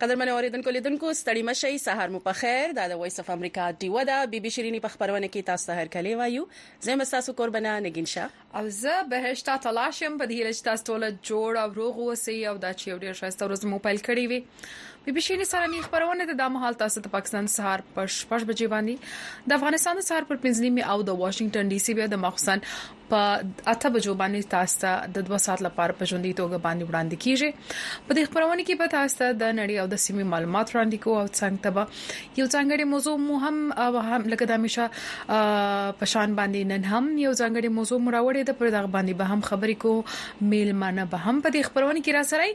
قدرمن اوریدونکو لیدونکو ستړي مشي سهار مو په خیر دا د وایس اف امریکا دیو دا بي بي شيريني په خبرونه کې تاسو ته هر کله وایو زم تاسو قربانه نگین شاه او زه بهشت ته لاړ شم په دې هیله چې تاسو ټول جوړ او روغ اوسئ او دا چې یو ډیر ښایسته ورځ مو پیل کړې وي بي بي شيني سره می خبرونه ته د مهال تاسو ته پاکستان سهار پر 6 بجې باندې د افغانستان د سهار پر 5 نیمه او د واشنگټن ډي سي بیا د مخسن په اته بجو باندې تاسو ته د 2 ساعت لپاره په ژوندۍ توګه باندې وړاندې کیږي په دې خبرونه کې به تاسو ته د نړۍ او د سیمې معلومات وړاندې کوو او څنګه ته یو ځانګړي موضوع مو هم لکه د همیشه په شان باندې نن هم یو ځانګړي موضوع مو راوړې ده پر دغه باندې به هم خبرې کو میلمانه به هم په دې خبرونه کې را سره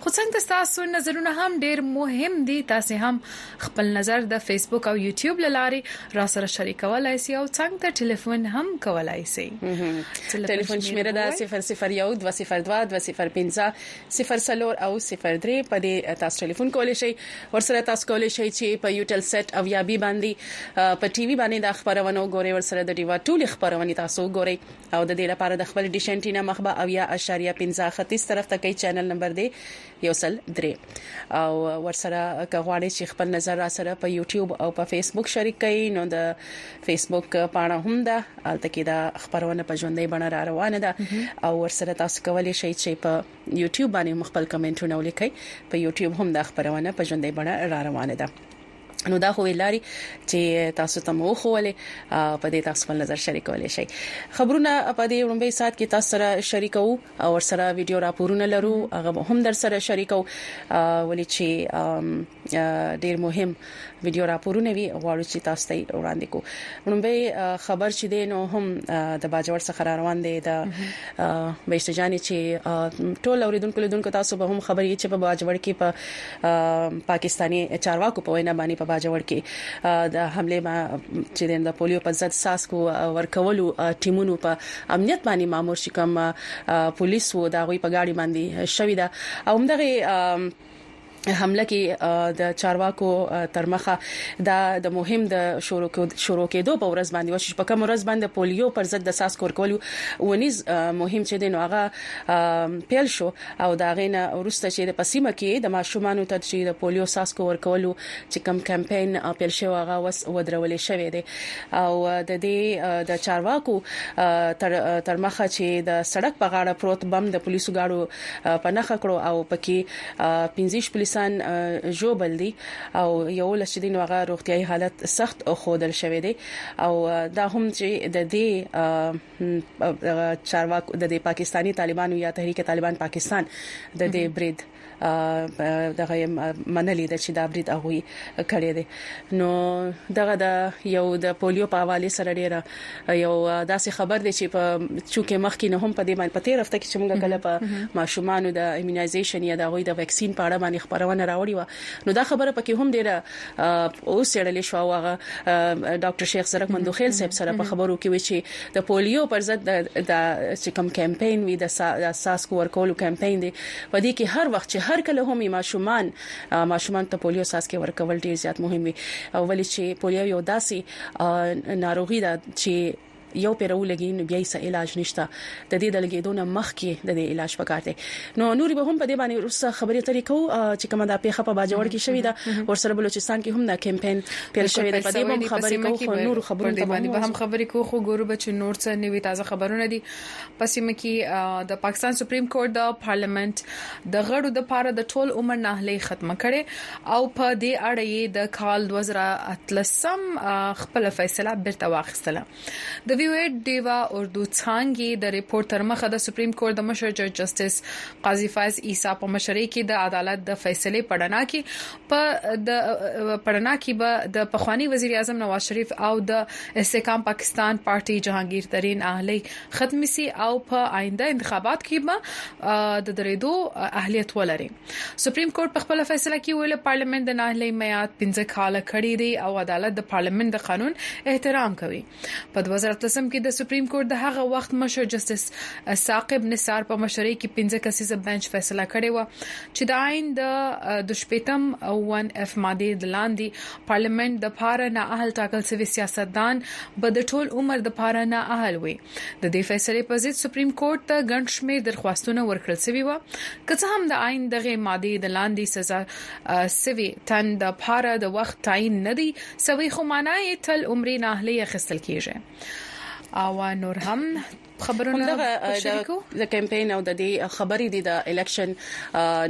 خو څنګه تاسو نظرونه هم ډیر مهم دي تاسو هم خپل نظر د فیسبوک او یوټیوب لاري را سره شریکولای شئ او څنګه ته ټلیفون هم کولای شئ ټلیفون شمیره ده 0012020250 صفر څلور او صفر درې په دې تاسو ټلیفون کولی شئ ورسره تاسو کولی شئ چې په یوټل سیټ او یا بي باندې په ټي وي باندې دا خبرونه وګورئ ورسره د ډیوا ټولې خبرونه تاسو وګورئ او د دې لپاره د خپل ډیش انټینا مخ به اویا اشاریه پنځه ختیځ طرف ته کوي چینل نمبر دی یو سل درې او ورسره که غواړئ چې خپل نظر را سره په یوټیوب او په فیسبوک شریک کړئ نو د فیسبوک پاڼه هم ده الته کې دا خبرونه په ژوندۍ بڼه را روانه ده او ورسره تاسو کولی شئ چې په یوټیوب باندې مخبل کمنټونه ولیکئ په یوټیوب هم دا خبرونه په ژوندۍ بڼه را روانه ده نو دا خو لاري چې تاسو ته مو خوله په دې تاسو خپل نظر شریکولای شئ خبرونه په دې وړاندې سات کې تاسو سره شریکو او سره ویډیو راپورونه لرو هغه هم در سره شریکو ولې چې ډیر مهم ویډیو راپورونه وی غواړو چې تاسو ته وړاندې کو لومبي خبر چې دین او هم د باجوړ څخه را روان دی د بیشت جان چې ټول اوریدونکو لیدونکو تاسو به هم خبرې چې په باجوړ کې په پاکستانی چارواکو په وینا باندې په باجوړ کې د حمله ما چې د پولیو په ضد ساسکو ورکولو ټیمونو په امنیت باندې مامور شکم پولیس وو دا غوي په گاډي باندې شوې ده او همدغه حمله کې د چارواکو ترمخه دا د مهم د شروع کېدو په ورځ باندې وشي په کوم ورځ باندې پولیو پر ضد د ساس کور کول ونیز مهم چې د نوغه پیل شو او دا غینه ورسته چې د پسیمه کې د ماشومان ته چې د پولیو ساس کور کول چې کم کمپاین پیل شو هغه وس ودرول شوې دي او د دې د چارواکو تر ترمخه چې د سړک په غاړه پروت بم د پولیسو غاړو پنخه کړو او پکې پنځویشت پولیسان ژوبل دي او یوولس چې دي نو هغه روغتیايي حالت سخت ښودل شوی دی او دا هم چې د دې چارواکو د پاکستاني طالبانو یا تحریک طالبان پاکستان د دې برید دغه منلې د چې دا برید هغه کړی دی نو دغه د یو د پولیو په حواله سره ډیره یو داسې خبر دی چې چونکه مخکې نه هم په دې باندې په تیر هفته کې چې موږ کله په ماشومان د ایمونایزیشن یا د غوي د وکسین په اړه باندې خبرونه راوړي و نو دا خبره پکې هم ډیره او سړلې شو هغه ډاکټر شیخ زرک مندوخیل صاحب سره په خبرو کې وی چې د پولیو پر ضد د چې کوم کمپاین وی د اساس کو ورکولو کمپاین دی په دې کې هر وخت چې هر کله هم ماشومان ماشومان ته پولیو اساس کې ورکول ډیر زیات مهم وي او ولې چې پولیو یو داسې ناروغي ده چې یو پیر ولګي نو بیا یې څه علاج نشته د دې د لګیدو نه مخکې د دې علاج پکار دی نو نور به هم په دې باندې ورسره خبرې اترې کوو چې کومه د پیښه په باجوړ کې شوې ده ورسره بلوچستان کې هم دا کمپاین پیل شوې ده په دې باندې خبرې کوو خو نور خبرو ته باندې به هم خبرې کوو خو ګورو به چې نور څه نوي تازه خبرونه دي پسې مکي د پاکستان سپریم کورټ د پارلیمنت د غړو د پاره د ټول عمر ناهلي ختمه کړي او په دې اړه یې د کال دوه زره اتلس خپله فیصله بیرته واخیستله. د وي او ای ډیوه اردو څانګې د رپوټ تر مخه د سپریم کورټ د مشر جج جسټس قاضي فایز عیسی په مشرۍ کې د عدالت د فیصلې په رڼا کې به د پخواني وزیراعظم نواز شریف او د استحکام پاکستان پارټي جهانګیر ترین اهلي ختمې شي او په آینده انتخاباتو کې به د دریدو اهلیت ولري. سپریم کورټ په خپل فیصله کې ویل پارلیمنت د ناهلي میعاد 15 کاله کړی دی او عدالت د پارلیمنت د قانون احترام کوي په 2013 کې د سپریم کورټ د هغه وخت مشر جسټس ثاقب نثار په مشرۍ کې 15 کسیزه بنچ فیصله کړې و چې د آئین د د شپږم او 1 اف ماده د لاندې پارلیمنت د پاره نه اهل ټاکل شوی سیاستدان به د ټول عمر د پاره نه اهل وي د دې فیصلې په ضد سپریم کورټ ته ګڼ شمېر درخواستونه ورکړل شوي وه، که څه هم د آئین دغې مادې د لاندې سزا شوي تن د پاره د وخت تعین نه دی شوی خو مانا یې تل عمرې ناهلۍ اخیستل کیږی او نور هم خبرونه شریکو. د کمپاین او د دې خبرې دي د الیکشن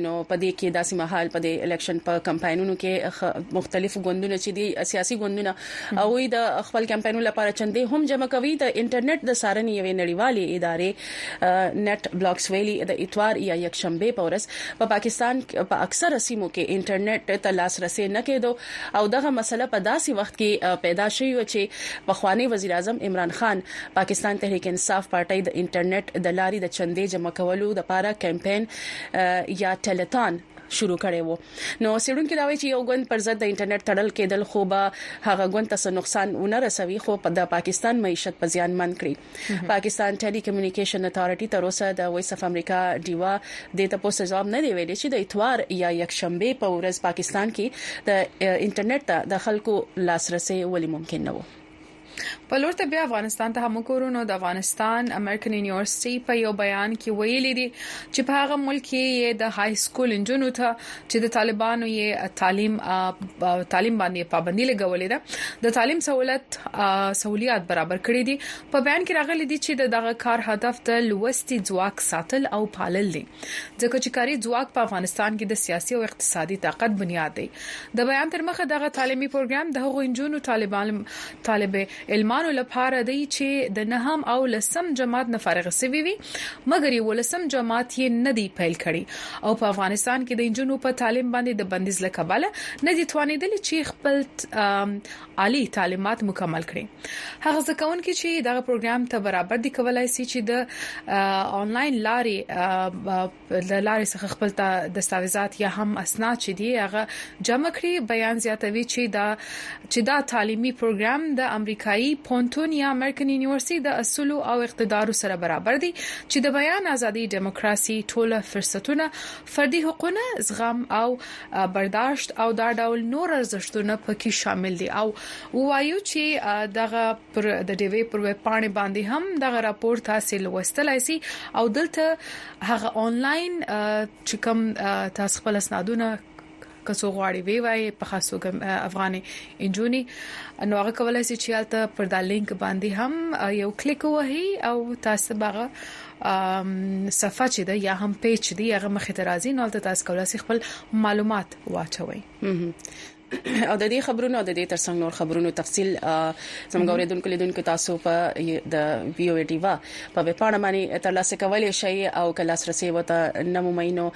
نو په دې کې داسې مهال په دې الیکشن په کمپاینونو کې مختلف ګوندونه چې دي سیاسي ګوندونه هغوی د خپل کمپاینونو لپاره چندې هم جمع کوي د انټرنیټ د څارنې یوې نړیوالې ادارې نت بلاکس ویلي د اتوار یا یکشنبې په ورځ په پاکستان په اکثره سیمو کې انټرنیټ ته لاسرسی نه کیدو او دغه مسله په داسې وخت کې پیدا شوې وه چې پخواني وزیراعظم عمران خان پاکستان تحریک انصاف پارټۍ د انټرنیټ د لارې د چندې جمع کولو لپاره کمپاین یا ټیلتان شروع کړی و. نو څېړونکي دا وايي چې یو ګوند پر ضد د انټرنټ تړل کېدل خو به هغه ګوند ته څه نقصان ونه رسوي خو د پاکستان معیشت به زیانمن کړي. پاکستان ټیلي کمیونیکېشن اتارټي تر اوسه د ویس اف امریکا ډیوه دې تپوس ته ځواب نه دی ویلي چې د اتوار یا یکشنبې په ورځ پاکستان کې د انټرنټ ته د خلکو لاسرسی ولې ممکن نه و. په لور ته بیا افغانستان ته هم وګورو نو د افغانستان امریکن یونیورسيټي په یو بیان کې ویلي دي چې په هغه ملک کې د های سکول انجونو ته چې د طالبانو یې تعلیم تعلیم باندې پابندي لګولې ده د تعلیم سہولت سہولیات برابر کړې دي په بیان کې راغلي دي چې دغه کار هدف د لوستي ځواک ساتل او پالل دي ځکه چې کاری ځواک په افغانستان کې د سیاسي او اقتصادي طاقت بنیاد دی د بیان تر مخه دغه تعلیمي پروګرام د هغو نجونو طالب علمانو لپاره دی چې د نهم او لسم جماعت نه فارغ شوي وي مګر یولسم جماعت یې نه دی پیل کړی او په افغانستان کې د نجونو په تعلیم باندې د بندیز له کبله نه دي توانیدلې چې خپل عالی تعلیمات مکمل کړي هغه ځکهونکي چې دغه پروګرام ته برابر دي کولای شي چې د انلاین لارې له لارې څخه خپل دستاویزات یا هم اسناد چې دی هغه جمع کړي بیان زیاتوي چې دا چې دا تعلیمي پروګرام د امریکایي پونتون یا امریکن یونیورسيټي د اصول او اقتدار سره برابر دی چې د بیان ازادي دیموکراسي ټوله فرصتونه فردي حقوقونه زغم او برداشت او دا ډول نور ارزښتونه پکې شامل دي او وایو چې دغه پر د ډیوې پر ویب پاڼې باندې هم دغه راپور تاسو لوستلای شئ او دلته هغه انلاین چې کوم تاسو خپل اسنادونه کڅو غواړي وی وای په خاصو افغاني انجونی نو هغه کولای شي چې حالت پر دا لینک باندې هم یو کلیک وهي او تاسو باغه صفه چې ده یا هم پیج دی هغه مخې ته راځي نو تاسو کولای شئ خپل معلومات واچوي او د دې خبرونو او د دې ترڅنګ نور خبرونو تفصيل زموږ اوریدونکو لیدونکو تاسو په د وی او ډیوا په ویب پاڼه باندې ترلاسه کولای شئ او کله سرسي وته نمو مینو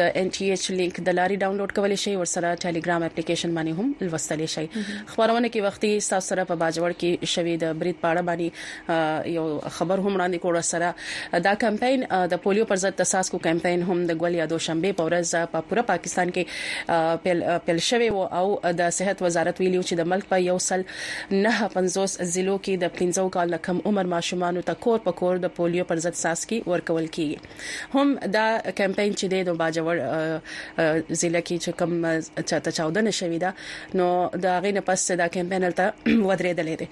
د ان ټي ایچ لینک د لاري ډاونلوډ کولای شئ ورسره ټلګرام اپلیکیشن باندې هم لوستلی شئ خبرونه کې وختي تاسو سره په باجوړ کې شوې د برید پاړه باندې یو خبر هم وړاندې کړو سره دا کمپاین د پولیو پر ضد تساسکو کمپاین هم د ګول یا دوشنبه په ورځ په پوره پاکستان کې پیل شوی او د صحت وزارت ویلي چې د ملک په یو سل نه 50 ضلعو کې د 15 کال نه کم عمر ماشومان ته کور په کور د پولیو پر ضد ساسکي ورکول کیږي هم دا کمپاین چې د باجوړ ضلع کې چې کوم چاته چاودنه شوې ده نو دا غینه پس دا کمپاین تل ودرېدلې ده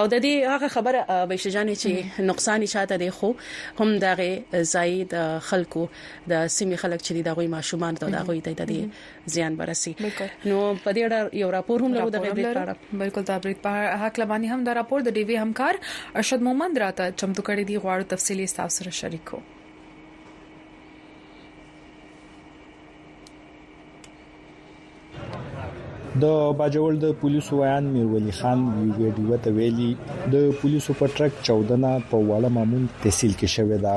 او د دې هغه خبره بهشته جان چې نقصان شاته دی خو هم دا غي زاید خلکو د سیمې خلک چې دا غوي ماشومان ته دا غوي ته د زیان برسي نو په دې اړه یو راپور هم لرو د برید په اړه بالکل دا برید په حق لبانی هم دا راپور د ډیوی همکار ارشد مومند راته چمتو کړی دی غواړو تفصیلی تاسو سره شریکو د باجوړ د پولیسو ویان میرولی خان ویډیو ډیو ته ویلي د پولیسو په ټرک 14 نه په وړه مامون تحصیل کې شوې ده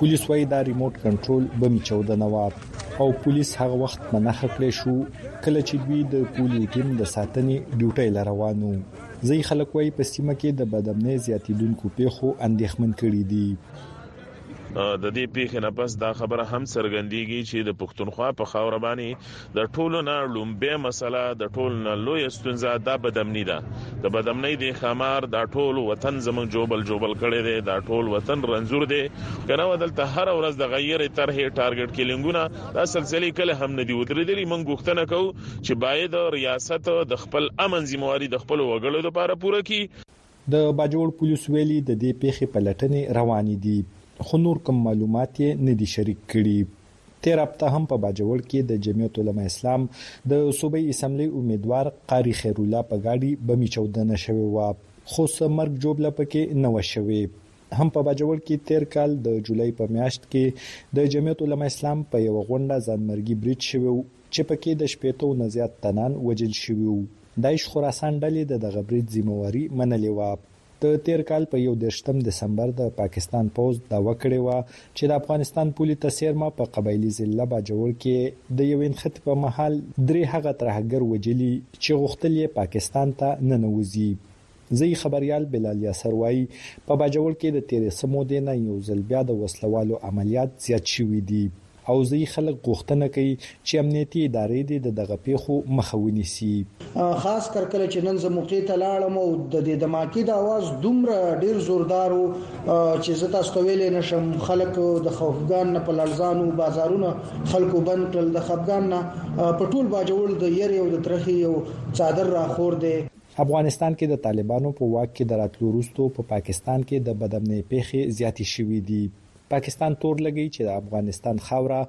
پولیس وایي دا ریموټ کنټرول بمی 14 نه و او پولیس هغه وخت په نخښه کړی شو کله چې دوی د پولیو ټیم د ساتنې ډیوټۍ له روانو ځای خلک وایي په سیمه کې د بدامنۍ زیاتیدونکو پیښو اندېښمن کړي دي د دې پیښې نه پس دا خبره هم څرګندېږي چې د پښتونخوا په خاور باندې د ټولو نه لومبه مسله د ټولو نه لوی ستونزه د بدامنی ده د بدامنۍ د خمار دا ټول وطن زموږ جوبل جوبل کړي دي دا ټول وطن رنزور دي کنه ودلته هر ورځ د غیر طرح ټارګټ کلینګونه دا سلسله کله هم نه دی ودرېدلی موږ غوښتنه کوو چې باید ریاست د خپل امن ذمہواری د خپل وګړو لپاره پوره کړي د باجوړ پولیس ویلي د دې پیښې پلټنې روانې دي خو نور کوم معلومات یې نه دي شریک کړي. تېره هفته هم په باجوړ کې د جمعیت علما اسلام د صوبايي اسمبلۍ امیدوار قاري خیرالله په ګاډي بمي چاودنه شوې وه، خو څه مرګ ژوبله په کې نه وه شوې. هم په باجوړ کې تېر کال د جولای په میاشت کې د جمعیت علما اسلام په یوه غونډه ځانمرګي برید شوی و، چې په کې د شپېتو نه زیات تنان وژل شوي و. داعش خراسان ډلې د دغه برید ذمه واري منلې وه. د تېر کال په یو دېرش تم دسمبر د پاکستان پوځ دعوه کړې وه چې د افغانستان پولې ته څېرمه په قبایلي ضلعه باجوړ کې د یوې نښتې په مهال درې هغه ترهګر وژلي چې غوښتل یې پاکستان ته ننوځي. ځايي خبریال بلال یاسر وايي، په باجوړ کې د تېرې څه مودې نه یو ځل بیا د وسله والو عملیات زیات شوي دي. او ځايي خلک غوښتنه کوي چې امنیتي ادارې دې د دغه پېښو مخه ونیسي. خاص کر کله چې نن زه موقع ته لاړم او د دې دماکې د اواز دومره ډېر زوردار و چې زه تاسو ته ویلی نه شم، خلک د خفګان نه په لړزان وو، بازارونه خلکو بند کړل، د خفګان نه په ټول باجوړ د یرې او د ترخې یو څادر را خور دی. افغانستان کې د طالبانو په واک کې د راتلو وروسته په پاکستان کې د بدامنۍ پېښې زیاتې شوې دي. پاکستان تور لګوي چې د افغانستان خاوره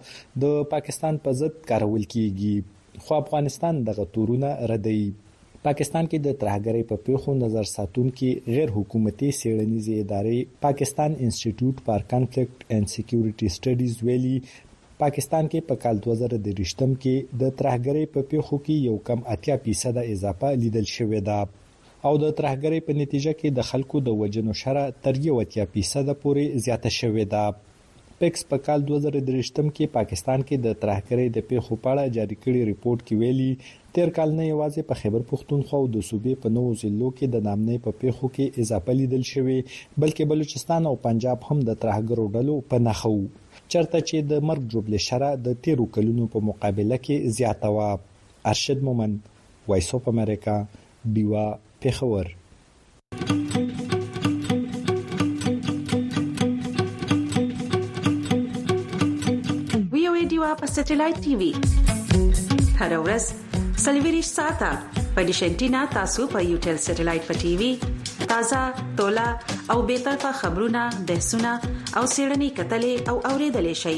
د پاکستان په ضد کارول کیږي خو افغانستان دغه تورونه ردوي پاکستان کې د ترهګرۍ په پیښو نظر ساتونکي غیر حکومتي سیړنیزې ادارې پاکستان انسټیټیوټ فار کنفلیکټ اینډ سکیورټي سټډیز ویلي پاکستان کې په کال 2023 کې د ترهګرۍ په پیښو کې یو کم 80% اضافه لیدل شوې ده او د ترهګرۍ په نتیجه کې د خلکو د وژنو شرح تر یو اتیا فیصده پورې زیاته شوې ده. پېکس په کال دوه زره درویشتم کې پاکستان کې د ترهګرۍ د پېښو په اړه جاري کړي رپوټ کې ویلي، تېر کال نه یوازې په خیبر پښتونخوا او د صوبې په نوو ضلعو کې د ناامنۍ په پېښو کې اضافه لیدل شوې، بلکې بلوچستان او پنجاب هم د ترهګرو ډلو په نښه وو، چېرته چې د مرګ ژوبلې شرح د تېرو کلونو په مقابله کې زیاته وه. ارشد مومند. وایس اف امریکا ډیوه پېښور. ویوې ډیوه په سټلایټ ټي وي هر ورځ سلویریش ساته په ډیشنټینا تاسو په یوټل سټلایټ په ټي وي تازه تولا او به طرفه خبرونه بحثونه او سیړنی کتلې او اوریدلې شي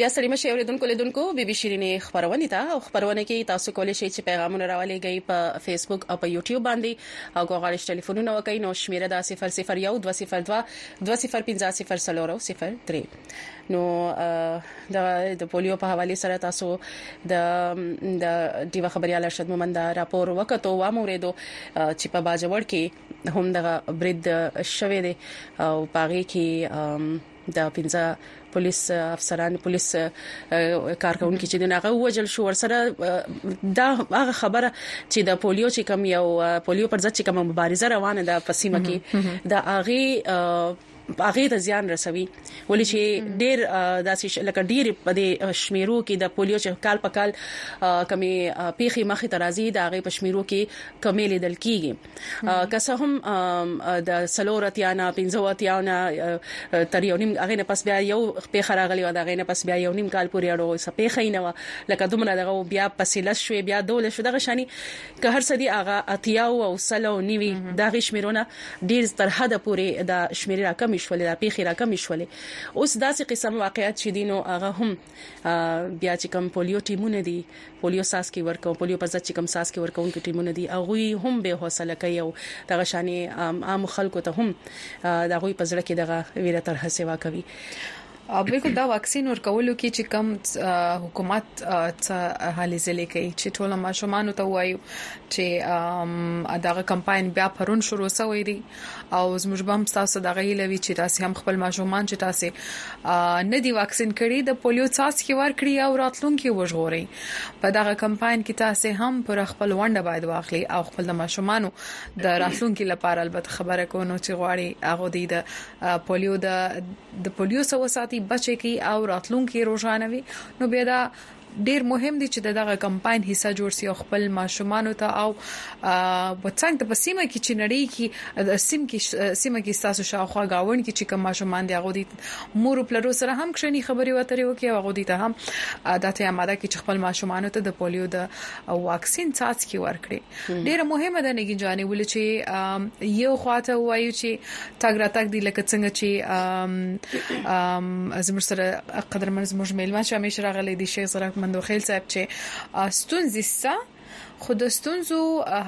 بیا سړی مشه اوریدونکو لیدونکو بي بي شيرینه خبرونه ته او خبرونه کې تاسو کولی شئ چې پیغامونه راولېږئ په فیسبوک او په یوټیوب باندې او غواړئ ټلیفونونه وکړئ نو شمیره دا 001202 دوه صفر پنځه صفر څلور او صفر درې نو دغه د پولیو په حواله سره تاسو د د دیو خبريال ارشد مومند راپور وکړو واموریدو چې په باجوړ کې هم دغه برید شوه دی او پاغي کې د 15 پولیس افسران پولیس کارکونکو چې دغه وجل شو ورسره دا هغه خبره چې د پولیو چې کم یو پولیو پر ضد چې کوم مبارزه روانه ده په سیمه کې دا اغي هغه ته زیان رسوي ولې چې ډیر داسې لکه ډیر په دې شمیرو کې د پولیو چې کال په کال کمی پیخي مخې ترازی د هغه په شمیرو کې کمی لیدل کیږي که څه هم د سلور اتیا نه پنځو اتیا نه تر یو نیم هغه نه پس بیا یو پیښه راغلی و دا غینه پس بیا یو نیم کال پورې اړو څه پیښه نه و لکه دومره دغه بیا پسې لس شوې بیا دول شو دغه شانی که هر څه دی هغه اتیا او سلو نیوي دا غي شمیرونه ډیر تر حد پورې دا شمیر راکم شول دا پیښه راکم شول اوس داسې قسم واقعیت چې دینو هغه هم بیا چې کوم پولیو ټیمونه دي پولیو ساس کې ورکو پولیو په ځد چې کوم ساس کې ورکون کې ټیمونه دي او غوي هم به حوصله کوي او دغه شانې عام خلکو ته هم د غوي په ځړه کې دغه ویره تر هڅه وا کوي او بالکل دا واکسین ورکولو کې چې کم حکومت څه حالې ځلې کوي چې ټول ماشومان ته وایي چې دغه کمپاین بیا پرون شروع شوې دي او زموږ بم تاسو دغه هیله وی چې تاسو هم خپل ماشومان چې تاسو نه دی واکسین کړي د پولیو څاڅکي ورکړي او راتلونکي وژغوري په دغه کمپاین کې تاسو هم پر خپل ونده باید واخلي او خپل ماشومان د راتلونکي لپاره البته خبره کو نو چې غواړي هغه دی د پولیو د د پولیو سو ساتي بچي کی او راتلونکي روزانوي نو بیا دا ډیر مهم دی چې دغه کمپاین حصه جوړ شي او خپل ماشومان ته او وڅنګ ته په سیمه کې چې نړۍ کې سیم کې سیمه کې تاسو شاوخوا گاون کې چې کوم ماشومان دی هغه دي مور پلرو سره هم کښنی خبري وتري وکي او هغه دي ته هم دته آماده کې خپل ماشومان ته د پولیو د واکسین څاڅکي ورکړي ډیره مهمه ده نګین جانې ول چې یو خواته وایو چې تاګ را تاګ دی لکه څنګه چې زموږ سره قدرمن زموږ میلمه چې همیشه راغلي دي شیخ زرق مندوخیل صاحب چې ستونزې ستا خو د ستونزو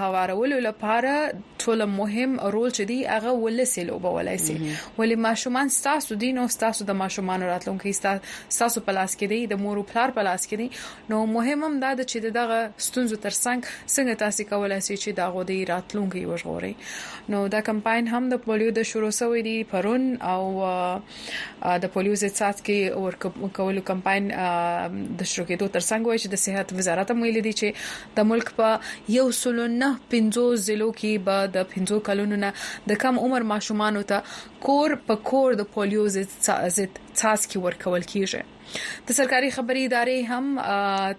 هوارولو لپاره ټول مهم رول چې دی هغه ولسې لوبولای شي ولې ماشومان ستاسو دین او ستاسو د ماشومان راتلونکي ستاسو په لاس کې دی د مور او پلار په لاس کې دی نو مهم هم دا ده چې د دغه ستونزو تر څنګ څنګه تاسې کولای شئ چې د هغو د راتلونکي وژغورئ. نو دا کمپاین هم د پولیو د شروع شوی دی پرون او د پولیو ضد څاڅکي ورکولو کمپاین د شروع کېدو تر څنګ وایي چې د صحت وزارت هم ویلي دی چې د ملک په یو سل او نهه پنځوس ضلعو کې به د پنځو کلونو نه د کم عمر ماشومانو ته کور په کور د پولیو ضد څاڅکي ورکول کېږي. د سرکاري خبري ادارې هم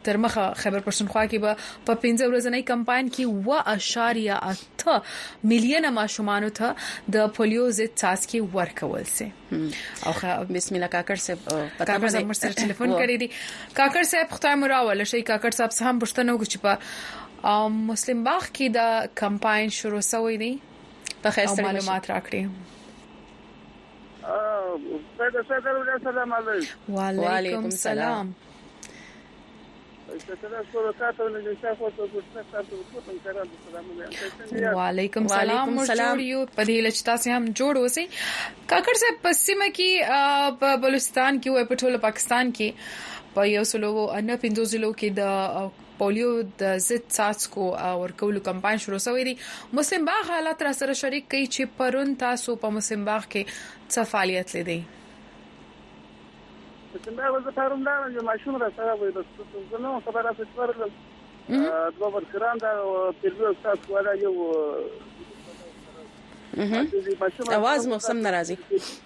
تر مخه خیبرپښتونخوا کې به په 15 ورځنۍ کمپاین کې 1.8 میلیونه ماشومان ته د پولیو ضد څاڅکي ورکول سي او بسم الله کاکړ صاحب پتا مې زموږ سره ټلیفون کړی دی کاکړ صاحب خدای مو راول شي کاکړ صاحب سم پښتنو کې په مسلم باغ کې دا کمپاین شروع شوې دي په خیر معلومات راکړي پیدا صدر ولې سلام علیکم وعلیکم سلام وعلیکم سلام مو جوړ یو په دې لچ تاسو هم جوړ اوسئ کاکړ صاحب په سیمه کې په بلوچستان کې او په ټول پاکستان کې په یو سلو ان پندو ضلعو کې د پولیو د ضد څاڅکو ورکولو کمپاین شروع شوی دی مسلم باغ حالات را سره شریک کړي چې پرون تاسو په مسلم باغ کې څه فعالیت لیدي مسلم باغ زه پرون لاړم یو ماشوم را سره وای بس زه نو خبره څه ورلم دوه ورکران دا پرلو استاد کوله یو اواز مو سم ناراضي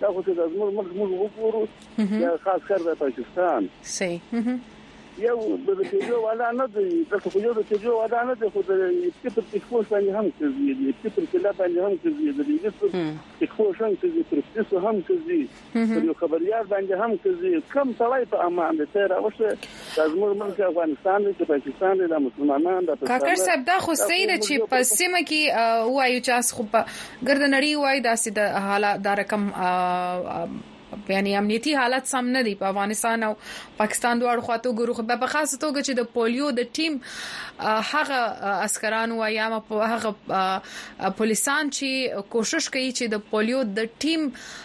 دا خو چې د زموږ ملک موږ وګورو یا خاص کر د پاکستان صحیح یو د تیجو والا نه دی دا خو یو د تیجو والا نه دی خو د تیپر تکوش باندې هم کوي د تیپر کلا باندې هم کوي د لیګس تکوش هم کوي پر تاسو هم کوي یو خبريار باندې هم کوي کم سړی په امان دی تیر اوسه دا زموږ ملک افغانستان دی چې پاکستان دی دا مسلمانان دا پښتانه کاکړ صاحب دا خو صحیح ده چې په سیمه کې وایو چې خو په ګرد نړۍ وایي دا سي د حالات دا رقم یعنی امنیتي حالت سم نه دی په افغانستان او پاکستان دواړو خواته ګورو خو په خاص توګه چې د پولیو د ټیم هغه عسکران و یا هغه پولیسان چې کوشش کوي چې د پولیو د ټیم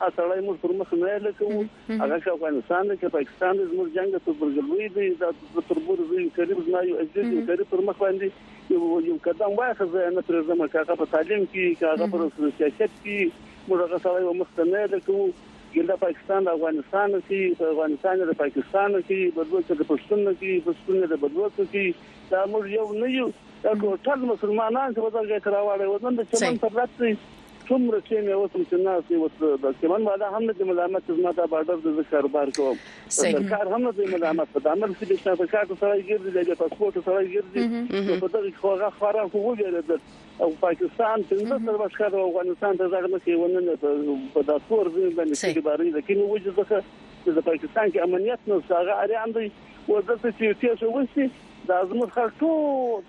هغه سړی موږ پر مخ نه لکوو هغه که افغانستان دی که پاکستان دی زموږ جنگ ته برګلوي دی دا تربور زوی قریب زما یو عزیز یو قریب پر مخ باندې یو یو قدم واخه زه نه پر زما کاغه په تعلیم کې کاغه پر سیاست کې موږ هغه سړی و مخ نه لکوو ګنده پاکستان د افغانستان کې افغانستان د پاکستان کې بدلوچ د پښتون کې پښتون د بدلوچ کې دا موږ یو نه یو دا ټول مسلمانان چې په دغه کې راوړل ودان د چمن پر لاسي څومره چې مې اوس چې نه سي اوس د سیمن والا هم نه ملامت زما دا بارډر د ذکر بار کوم سرکار هم نه ملامت په دامن کې د شناخت کارت سره ګرځي د پاسپورت سره ګرځي په دغه خوغه خورا خو وګرځي او پاکستان څنګه تر وسکر افغانستان ته ځغ نه کوي ونه په داسور زین باندې چې باري د کینې وجه ځکه د پاکستان کې امنیت نه ځای اړین دی او دلته چې تاسو وسی د ازمر خلک ټول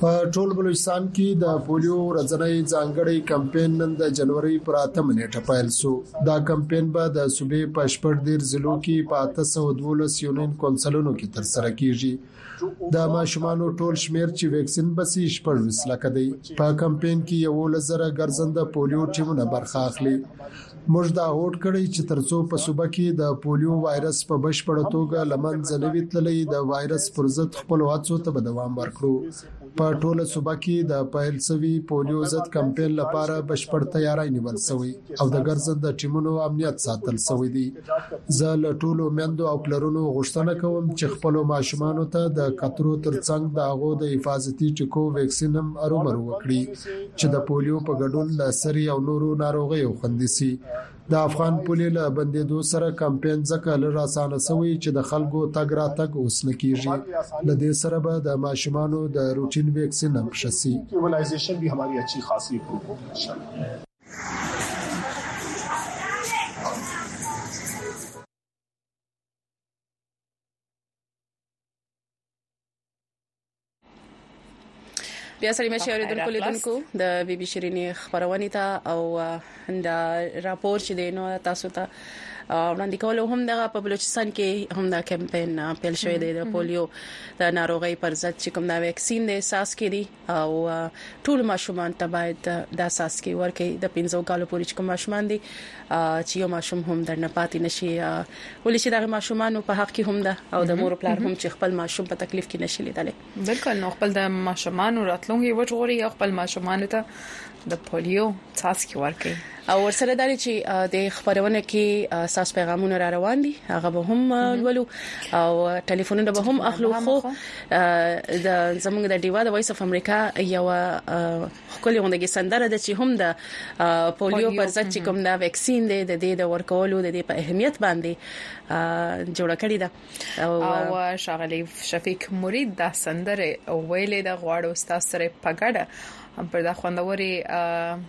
په ټول بلوچستان کې د پولیو ورځنۍ ځانګړی کمپاین نن د جنوري پر 8 نیټه پیل شو دا کمپاین به د صوبې په شپږ ډیر ضلعو کې په 812 یونین کونسلونو کې تر سره کیږي د ماشومان ټول شمیر چې ویکسین به سي شپږ وسلکه دی په کمپاین کې یو لزر ګرځند پولیو ټیمونه برخه اخلي موږ دا هوډ کړی چې تر څو په صوبه کې د پولیو وایرس په بشپړه توګه لمنځه نه وي تللی د وایرس پر ضد خپل هڅو ته به دوام ورکړو په ټوله صوبه کې د پیل شوی پولیو ضد کمپاین لپاره بشپړ تیاری نیول شوی او د ګرځنده ټیمونو امنیت ساتل شوی دی زه له ټولو مندو او پلرونو غوښتنه کوم چې خپل ماشومان ته د کترو ترڅنګ د هغو د حفاظتي ټکو ویکسین هم ارومرو وکړي چې د پولیو په ګډون له سري او نورو ناروغیو خوندي شي. د افغان پولې له بندېدو سره کمپاین ځکه لږ اسانه شوی چې د خلکو تګ راتګ اوس نه کېږي. له دې سره به د ماشومانو د روټین ویکسین هم ښه شي. بیا سلیم شي اوریدونکو لیدونکو د بي بي شيرينې خبرونه ته او دا راپور چې دینو تاسو ته وړاندې کول هم دغه په بلوچستان کې هم دا کمپاین پیل شوی دی د پولیو د ناروغي پر ضد چې کوم دا ویکسین د احساس کړي او ټول ماشومان ته باید د اساسکي ورکې د 15 کالو پورې چې کوم ماشومان دي چې یو ماشوم هم درنه پاتې نشي ولې چې د ماشومانو په حق کې هم ده او د مور پلار هم چې خپل ماشوم په تکلیف کې نشي لیدل بالکل نو خپل د ماشومانو راتلونکي وژغوري خپل ماشومان ته د پولیو څاڅکي ورکړي او ورسره دا دی چې د خبرونه کې ساس پیغامونه را روان دي هغه به هم ولو او ټلیفونونه به هم اخلو خو د زمونږ د ډیوا د وایس اف امریکا یو خپل غونډه کې سندره د چې هم د پولیو پر ضد چې کوم دا وکسین دی د دې د ورکولو د دې په اهمیت باندې جوړ کړی دا او شاغلی شفیق مرید دا سندره ویلې د غواړو تاسو سره پګړه پر دا خوندوري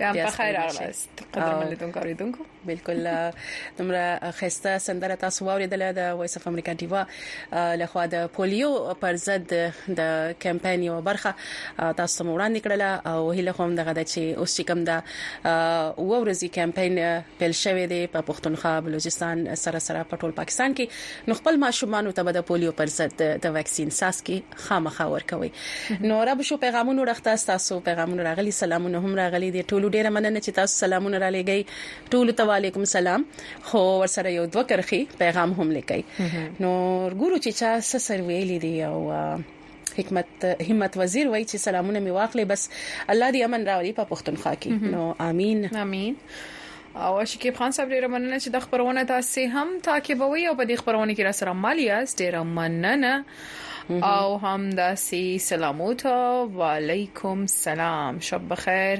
بیا په خیر راغلاست قدرمن لیدونکو اوریدونکو بالکل نمره خسته سندره تاسو واوریدل د وایس اف امریکا دیوا له خوا د پولیو پر ضد د کمپاین یو برخه تاسو مو وړاندې کړله او هله هم دغه چې اوس چې کوم دا ورځي کمپاین پیل شوی دی په پښتونخوا بلوچستان سره سره په ټول پاکستان کې نو خپل ماشومان ته به د پولیو پر ضد د واکسین ساس کې خامخا ورکوي نو رب شو پیغامونو رخته تاسو پیغامونو راغلي سلامونه هم راغلي دي ټول ډیره مننه چې تاسو سلامونه را لېږئ ټول ته وعلیکم سلام خو ورسره یو دوه کرخي پیغام هم لیکي نو ګورو چې چا سر ویلي دي او همت وزیر وای چې سلامونه می واخلې بس الله دې امن راولي په پښتونخوا کې نو امين امين او شکیب خان صاحب ډیره مننه چې د خبرونه تاسو هم تعقیبوي او په دې خبرونه کې را سره مال یاست ډیره مننه او هم داسي سلاموت وعليكم سلام شب بخير